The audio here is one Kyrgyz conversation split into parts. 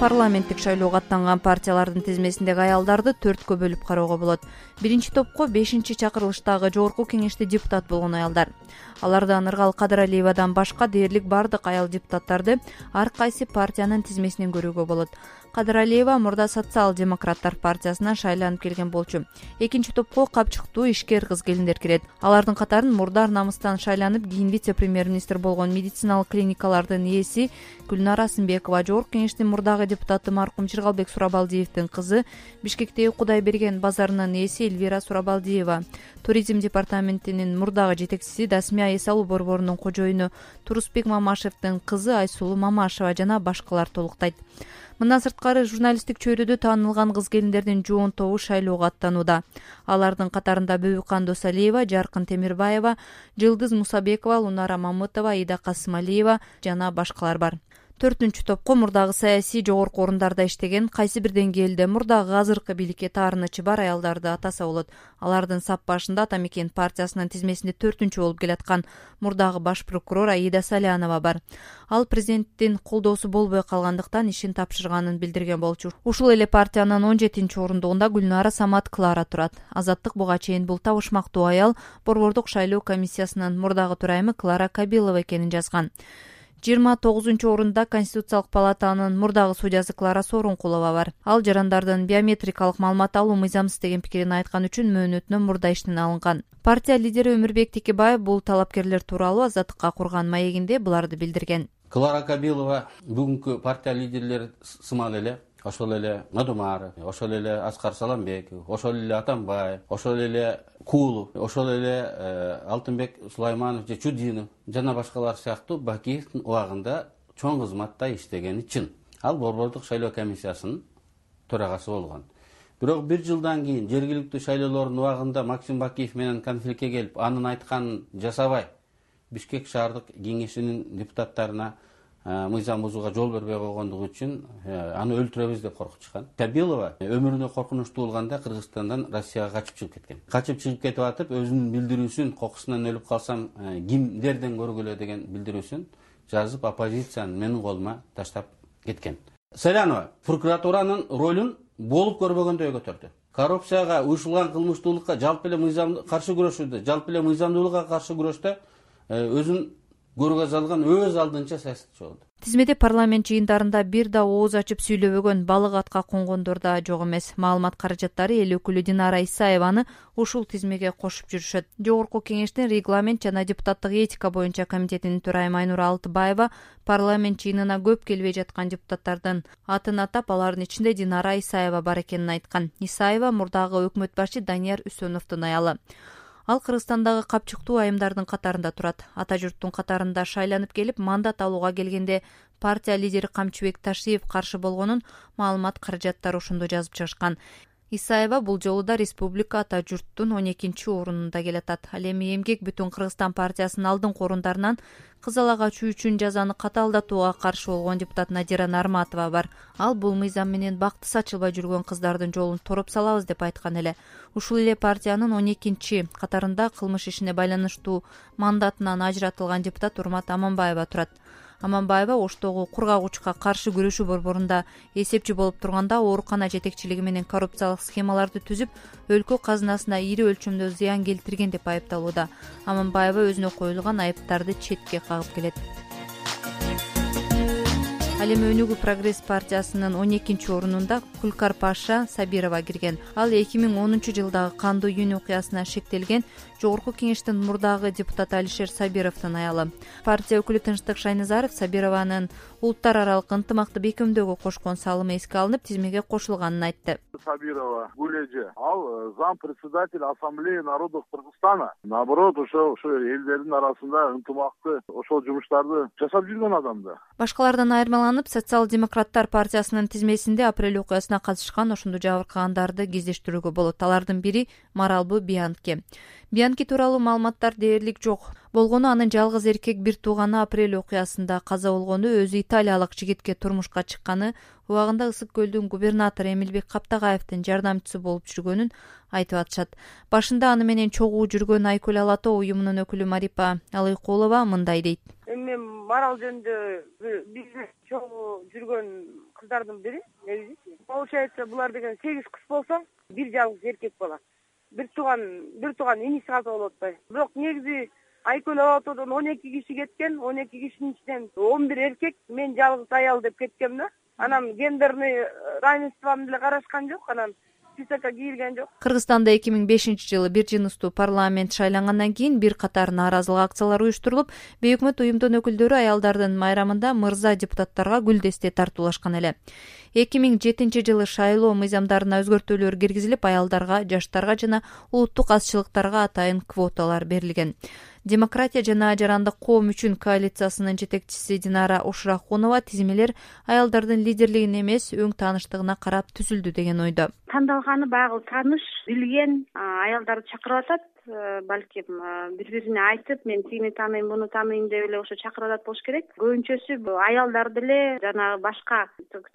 парламенттик шайлоого аттанган партиялардын тизмесиндеги аялдарды төрткө бөлүп кароого болот. Биринчи топко бешинчи чакырылыштагы жогорку кеңеште депутат болгон аялдар. Алардан ыргал кадыралиевадан башка дээрлик баардык аял депутаттарды ар кайсы партиянын тизмесинен көрүүгө болот. Кадыралиева мурда социал демократтар партиясынан шайланып келген болчу. Экинчи топко капчыктуу ишкер кыз келиндер кирет. Алардын катарын мурда ар намыстан шайланып кийин вице премьер министр болгон медициналык клиникалардын ээси гүлнара сымбекова жогорку кеңештин мурдагы депутаты маркум жыргалбек сурабалдиевдин кызы бишкектеги кудайберген базарынын ээси эльвира сурабалдиева. Туризм департаментинин мурдагы жетекчиси дасмия эс алуу борборунун кожоюну турусбек мамашевдин кызы айсулуу мамашева жана башкалар толуктайт. Мындан сырткары журналисттик чөйрөдө таанылган кыз келиндердин жоон тобу шайлоого аттанууда. Алардын катарында бөбүкан досалиева жаркын темирбаева жылдыз мусабекова лунара мамытова аида касымалиева жана башкалар бар төртүнчү топко мурдагы саясий жогорку орундарда иштеген кайсы бир деңгээлде мурдагы азыркы бийликке таарынычы бар аялдарды атаса болот. Алардын сап башында ата мекен партиясынын тизмесинде төртүнчү болуп келаткан мурдагы баш прокурор аида салянова бар. Ал президенттин колдоосу болбой калгандыктан ишин тапшырганын билдирген болчу. Ушул эле партиянын он жетинчи орундугунда гүлнара самат клара турат. Азаттык буга чейин бул табышмактуу аял борбордук шайлоо комиссиясынын мурдагы төрайымы клара кабилова экенин жазган жыйырма тогузунчу орунда конституциялык палатанын мурдагы судьясы клара сооронкулова бар. Ал жарандардын биометрикалык маалымат алуу мыйзамсыз деген пикирин айткан үчүн мөөнөтүнөн мурда иштен алынган. Партия лидери өмүрбек текебаев бул талапкерлер тууралуу азаттыкка курган маегинде буларды билдирген. Клара кабилова бүгүнкү партия лидерлери сымал эле ошол эле нодумаров ошол эле аскар саламбеков ошол эле атамбаев ошол эле куулов ошол эле э, алтынбек сулайманов же чудинов жана башкалар сыяктуу бакиевдин убагында чоң кызматта иштегени чын ал борбордук шайлоо комиссиясынын төрагасы болгон. Бирок бир жылдан кийин жергиликтүү шайлоолордун убагында максим бакиев менен конфликтке келип анын айтканын жасабай бишкек шаардык кеңешинин депутаттарына мыйзам бузууга жол бербей койгондугу үчүн э, аны өлтүрөбүз деп коркутушкан кабилова өмүрүнө коркунучтуу болганда кыргызстандан россияга качып чыгып кеткен. Качып чыгып кетип атып өзүнүн билдирүүсүн кокусунан өлүп калсам э, кимдерден көргүлө деген билдирүүсүн жазып оппозицияны менин колума таштап кеткен. Салянова прокуратуранын ролун болуп көрбөгөндөй көтөрдү. Коррупцияга уюшулган кылмыштуулукка жалпы эле мыйзам каршы күрөшүүдө жалпы эле мыйзамдуулукка каршы күрөштө э, өзүн өз алдынча саясатчы болду. Тизмеде парламент жыйындарында бир да ооз ачып сүйлөбөгөн балык атка конгондор да жок эмес. Маалымат каражаттары эл өкүлү динара исаеваны ушул тизмеге кошуп жүрүшөт. Жогорку кеңештин регламент жана депутаттык этика боюнча комитетинин төрайымы айнура алтыбаева парламент жыйынына көп келбей жаткан депутаттардын атын атап алардын ичинде динара исаева бар экенин айткан. Исаева мурдагы өкмөт башы данияр үсөновдун аялы ал кыргызстандагы капчыктуу айымдардын катарында турат. Ата журттун катарында шайланып келип мандат алууга келгенде партия лидери камчыбек ташиев каршы болгонун маалымат каражаттары ошондо жазып чыгышкан исаева бул жолу да республика ата журттун он экинчи орунунда келатат. Ал эми эмгек бүтүн кыргызстан партиясынын алдыңкы орундарынан кыз ала качуу үчүн жазаны катаалдатууга каршы болгон депутат надира нарматова бар. Ал бул мыйзам менен бактысы ачылбай жүргөн кыздардын жолун тороп салабыз деп айткан эле. Ушул эле партиянын он экинчи катарында кылмыш ишине байланыштуу мандатынан ажыратылган депутат урмат аманбаева турат аманбаева оштогу кургагучка каршы күрөшүү борборунда эсепчи болуп турганда оорукана жетекчилиги менен коррупциялык схемаларды түзүп өлкө казынасына ири өлчөмдө зыян келтирген деп айыпталууда. Аманбаева өзүнө коюлган айыптарды четке кагып келет ал эми өнүгүү прогресс партиясынын он экинчи орунунда кулкар паша сабирова кирген. Ал эки миң онунчу жылдагы кандуу июнь окуясына шектелген жогорку кеңештин мурдагы депутаты алишер сабировдун аялы. Партия өкүлү тынчтык шайназаров сабированын улуттар аралык ынтымакты бекемдөөгө кошкон салымы эске алынып тизмеге кошулганын айтты сабирова гүл эже ал э, зам председатель ассамблеи народов кыргызстана. Наоборот ошо ошо элдердин арасында ынтымакты ошол жумуштарды жасап жүргөн адам да башкалардан айырмаланып социал демократтар партиясынын тизмесинде апрель окуясына катышкан ошондо жабыркагандарды кездештирүүгө болот. Алардын бири маралбы биянки биянки тууралуу маалыматтар дээрлик жок. Болгону анын жалгыз эркек бир тууганы апрель окуясында каза болгону өзү италиялык жигитке турмушка чыкканы убагында ысык көлдүн губернатору эмилбек каптагаевдин жардамчысы болуп жүргөнүн айтып атышат. Башында аны менен чогуу жүргөн айкөл ала тоо уюмунун өкүлү марипа алыйкулова мындай дейт. Эми мен марал жөнүндө бизнес чогуу жүргөн кыздардын бири негизичи получается булар деген сегиз кыз болсо бир жалгыз эркек бала. Бир тууган бир тууган иниси калса болуп атпайбы. Бирок негизи айкөлөп атуудон он эки киши кеткен он эки кишинин ичинен он бир эркек мен жалгыз аял деп кеткем да. Анан гендерный равенствону деле карашкан жок. Анан кирген жок. Кыргызстанда эки миң бешинчи жылы бир жыныстуу парламент шайлангандан кийин бир катар нааразылык акциялары уюштурулуп бейөкмөт уюмдун өкүлдөрү аялдардын майрамында мырза депутаттарга гүл десте тартуулашкан эле эки миң жетинчи жылы шайлоо мыйзамдарына өзгөртүүлөр киргизилип аялдарга жаштарга жана улуттук азчылыктарга атайын квоталар берилген. Демократия жана жарандык коом үчүн коалициясынын жетекчиси динара ушрахунова тизмелер аялдардын лидерлигине эмес өң тааныштыгына карап түзүлдү деген ойдо. Тандалганы баягы тааныш билген аялдарды чакырып атат балким бири бирине айтып мен тигини тааныйм муну тааныйм деп эле ошо чакырып атат болуш керек. Көбүнчөсү аялдар деле жанагы башка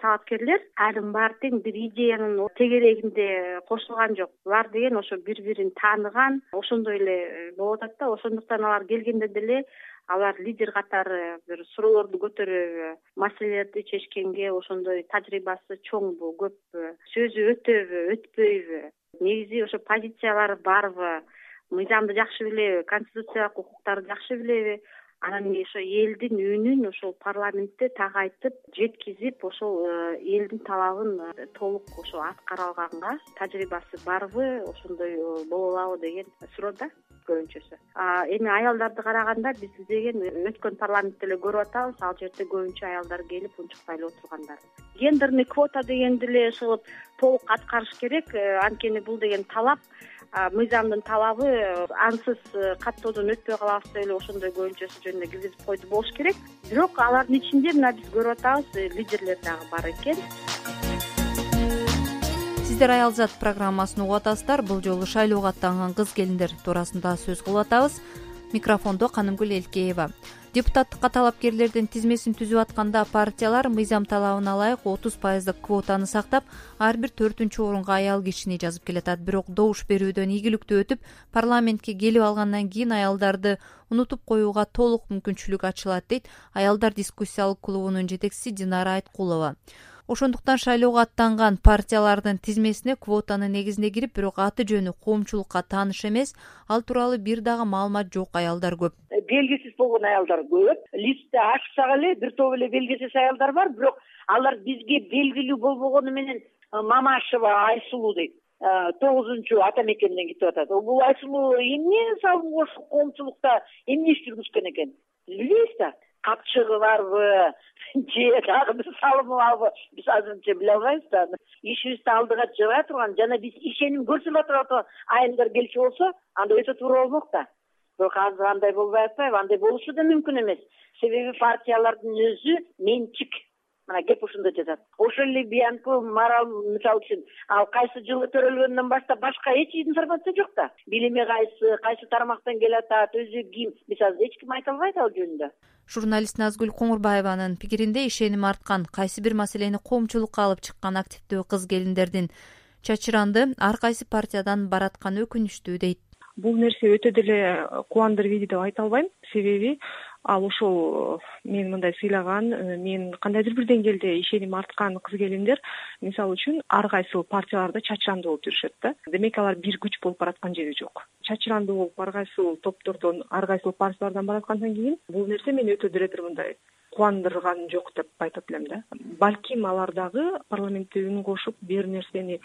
талапкерлер алардын баары тең бир идеянын тегерегинде кошулган жок. Булар деген ошо бири бирин тааныган ошондой эле э, болуп атат да. Ошондуктан алар келгенде деле алар лидер катары бир суроолорду көтөрөбү маселелерди чечкенге ошондой тажрыйбасы чоңбу көппү сөзү өтөбү өтпөйбү. Негизи ошо позициялары барбы мыйзамды жакшы билеби конституциялык укуктарды жакшы билеби анан ошо элдин үнүн ошол парламентте так айтып жеткизип ошол э, элдин талабын э, толук ошо аткара алганга тажрыйбасы барбы ошондой э, боло алабы деген суроо да көбүнчөсү. Эми аялдарды караганда биз деген өткөн парламентте эле көрүп атабыз ал жерде көбүнчө аялдар келип унчукпай эле отургандар. Гендерный квота дегенди эле ошол толук аткарыш керек анткени бул деген талап мыйзамдын талабы ансыз э, каттоодон өтпөй калабыз деп эле ошондой көбүнчөсү жөнүндө киргизип койду болуш керек. Бирок алардын ичинде мына биз көрүп атабыз э, лидерлер дагы бар экен. Сиздер аялзат программасын угуп атасыздар бул жолу шайлоого аттанган кыз келиндер туурасында сөз кылып атабыз микрофондо канымгүл элкеева депутаттыкка талапкерлердин тизмесин түзүп атканда партиялар мыйзам талабына ылайык отуз пайыздык квотаны сактап ар бир төртүнчү орунга аял кишини жазып келатат. Бирок добуш берүүдөн ийгиликтүү өтүп парламентке келип алгандан кийин аялдарды унутуп коюуга толук мүмкүнчүлүк ачылат дейт. Аялдар дискуссиялык клубунун жетекчиси динара айткулова ошондуктан шайлоого аттанган партиялардын тизмесине квотанын негизинде кирип бирок аты жөнү коомчулукка тааныш эмес. Ал тууралуу бир дагы маалымат жок аялдар көп. Белгисиз болгон аялдар көп. Листти ачсак эле бир топ эле белгисиз аялдар бар бирок алар бизге белгилүү болбогону менен э, мамашева айсулуу дейт. Э, тогузунчу ата мекенден кетип атат. Бул айсулуу эмне салым кошуп коомчулукта эмне иш жүргүзгөн экен? Билбейбиз да капчыгы барбы же дагы бир салымы барбы. Биз азырынча биле албайбыз да. Ишибизди алдыга жыбай турган жана биз ишеним көрсөтүп атып айымдар келчү болсо анда өтө туура болмок да. Бирок азыр андай болбой атпайбы андай болушу да мүмкүн эмес. Себеби партиялардын өзү менчик мына кеп ушунда жатат. Ошол эле биянку марал мисалы үчүн ал кайсы жылы төрөлгөндөн баштап башка эч информация жок да. Билими кайсы кайсы тармактан келатат өзү ким азыр эч ким айта албайт ал жөнүндө. Журналист назгүл коңурбаеванын пикиринде ишеним арткан. Кайсы бир маселени коомчулукка алып чыккан активдүү кыз келиндердин чачыранды ар кайсы партиядан баратканы өкүнүчтүү дейт. Бул нерсе өтө деле кубандырып ийди деп айта албайм себеби ал ошол э, мени мындай сыйлаган э, мен кандайдыр бир деңгээлде ишеним арткан кыз келиндер мисалы үчүн ар кайсыл партияларда чачырандуу болуп жүрүшөт да. Демек алар бир күч болуп бараткан жери жок. Чачырандуу болуп ар кайсыл топтордон ар кайсыл партиялардан бараткандан кийин бул нерсе мени өтө деле бир мындай кубандырган жок деп айтып элем да. Балким алар дагы парламентте үн кошуп бир нерсени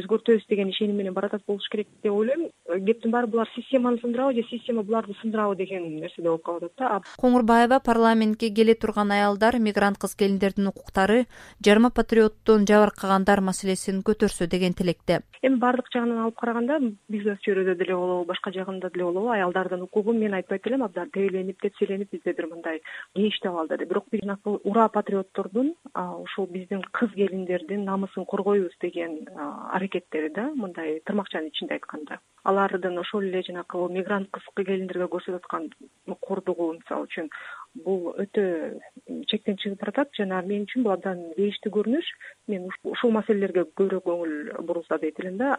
өзгөртөбүз деген ишеним менен баратат болуш керек деп ойлойм. Кептин баары булар системаны сындырабы же система буларды сындырабы деген нерседе болуп калып атат да. Коңурбаева парламентке келе турган аялдар мигрант кыз келиндердин укуктары жарма патриоттон жабыркагандар маселесин көтөрсө деген тилекте. Эми баардык жагынан алып караганда бизнес чөйрөдө деле болобу башка жагында деле болобу аялдардын укугун мен айтпайт элем абдан тебеленип тепселенип бизде бир мындай кеңиштеп алды деп бирок биз жанакы ура патриоттордун ушул биздин кыз келиндердин намысын коргойбуз деген аракеттери да мындай тырмакчанын ичинде айтканда. Алардын ошол эле жанакы мигрант кыз келиндерге көрсөтүп аткан кордугу мисалы үчүн бул өтө чектен чыгып баратат. Жана мен үчүн бул абдан бейиштүү көрүнүш. Мен ушул маселелерге көбүрөөк көңүл бурулса дейт элем да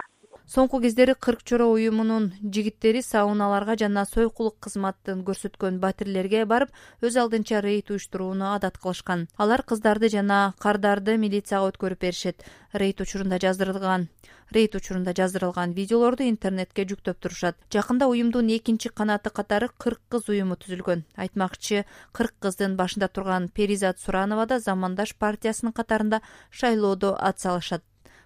соңку кездери кырк чора уюмунун жигиттери сауналарга жана сойкулук кызматын көрсөткөн батирлерге барып өз алдынча рейд уюштурууну адат кылышкан. Алар кыздарды жана кардарды милицияга өткөрүп беришет. Рейд учурунда жаздырылган. Рейд учурунда жаздырылган видеолорду интернетке жүктөп турушат. Жакында уюмдун экинчи канаты катары кырк кыз уюму түзүлгөн. Айтмакчы кырк кыздын башында турган перизат суранова да замандаш партиясынын катарында шайлоодо ат салышат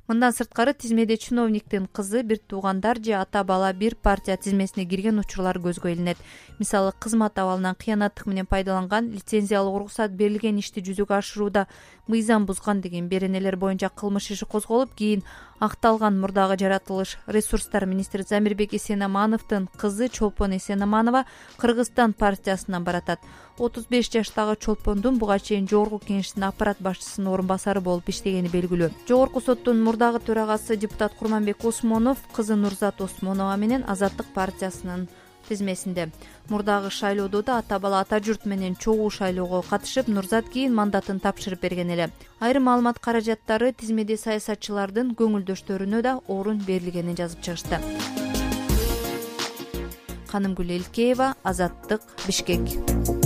мындан сырткары тизмеде чиновниктин кызы бир туугандар же ата бала бир партия тизмесине кирген учурлар көзгө илинет мисалы кызмат абалынан кыянаттык менен пайдаланган лицензиялык уруксат берилген ишти жүзөгө ашырууда мыйзам бузган деген беренелер боюнча кылмыш иши козголуп кийин акталган мурдагы жаратылыш ресурстар министри замирбек эсенамановдун кызы чолпон эсенаманова кыргызстан партиясынан баратат. Отуз беш жаштагы чолпондун буга чейин жогорку кеңештин аппарат башчысынын орун басары болуп иштегени белгилүү. Жогорку соттун мурдагы төрагасы депутат курманбек осмонов кызы нурзат осмонова менен азаттык партиясынын тизмесинде. Мурдагы шайлоодо да ата бала ата журт менен чогуу шайлоого катышып нурзат кийин мандатын тапшырып берген эле. Айрым маалымат каражаттары тизмеде саясатчылардын көңүлдөштөрүнө да орун берилгенин жазып чыгышты. Канымгүл элкеева азаттык бишкек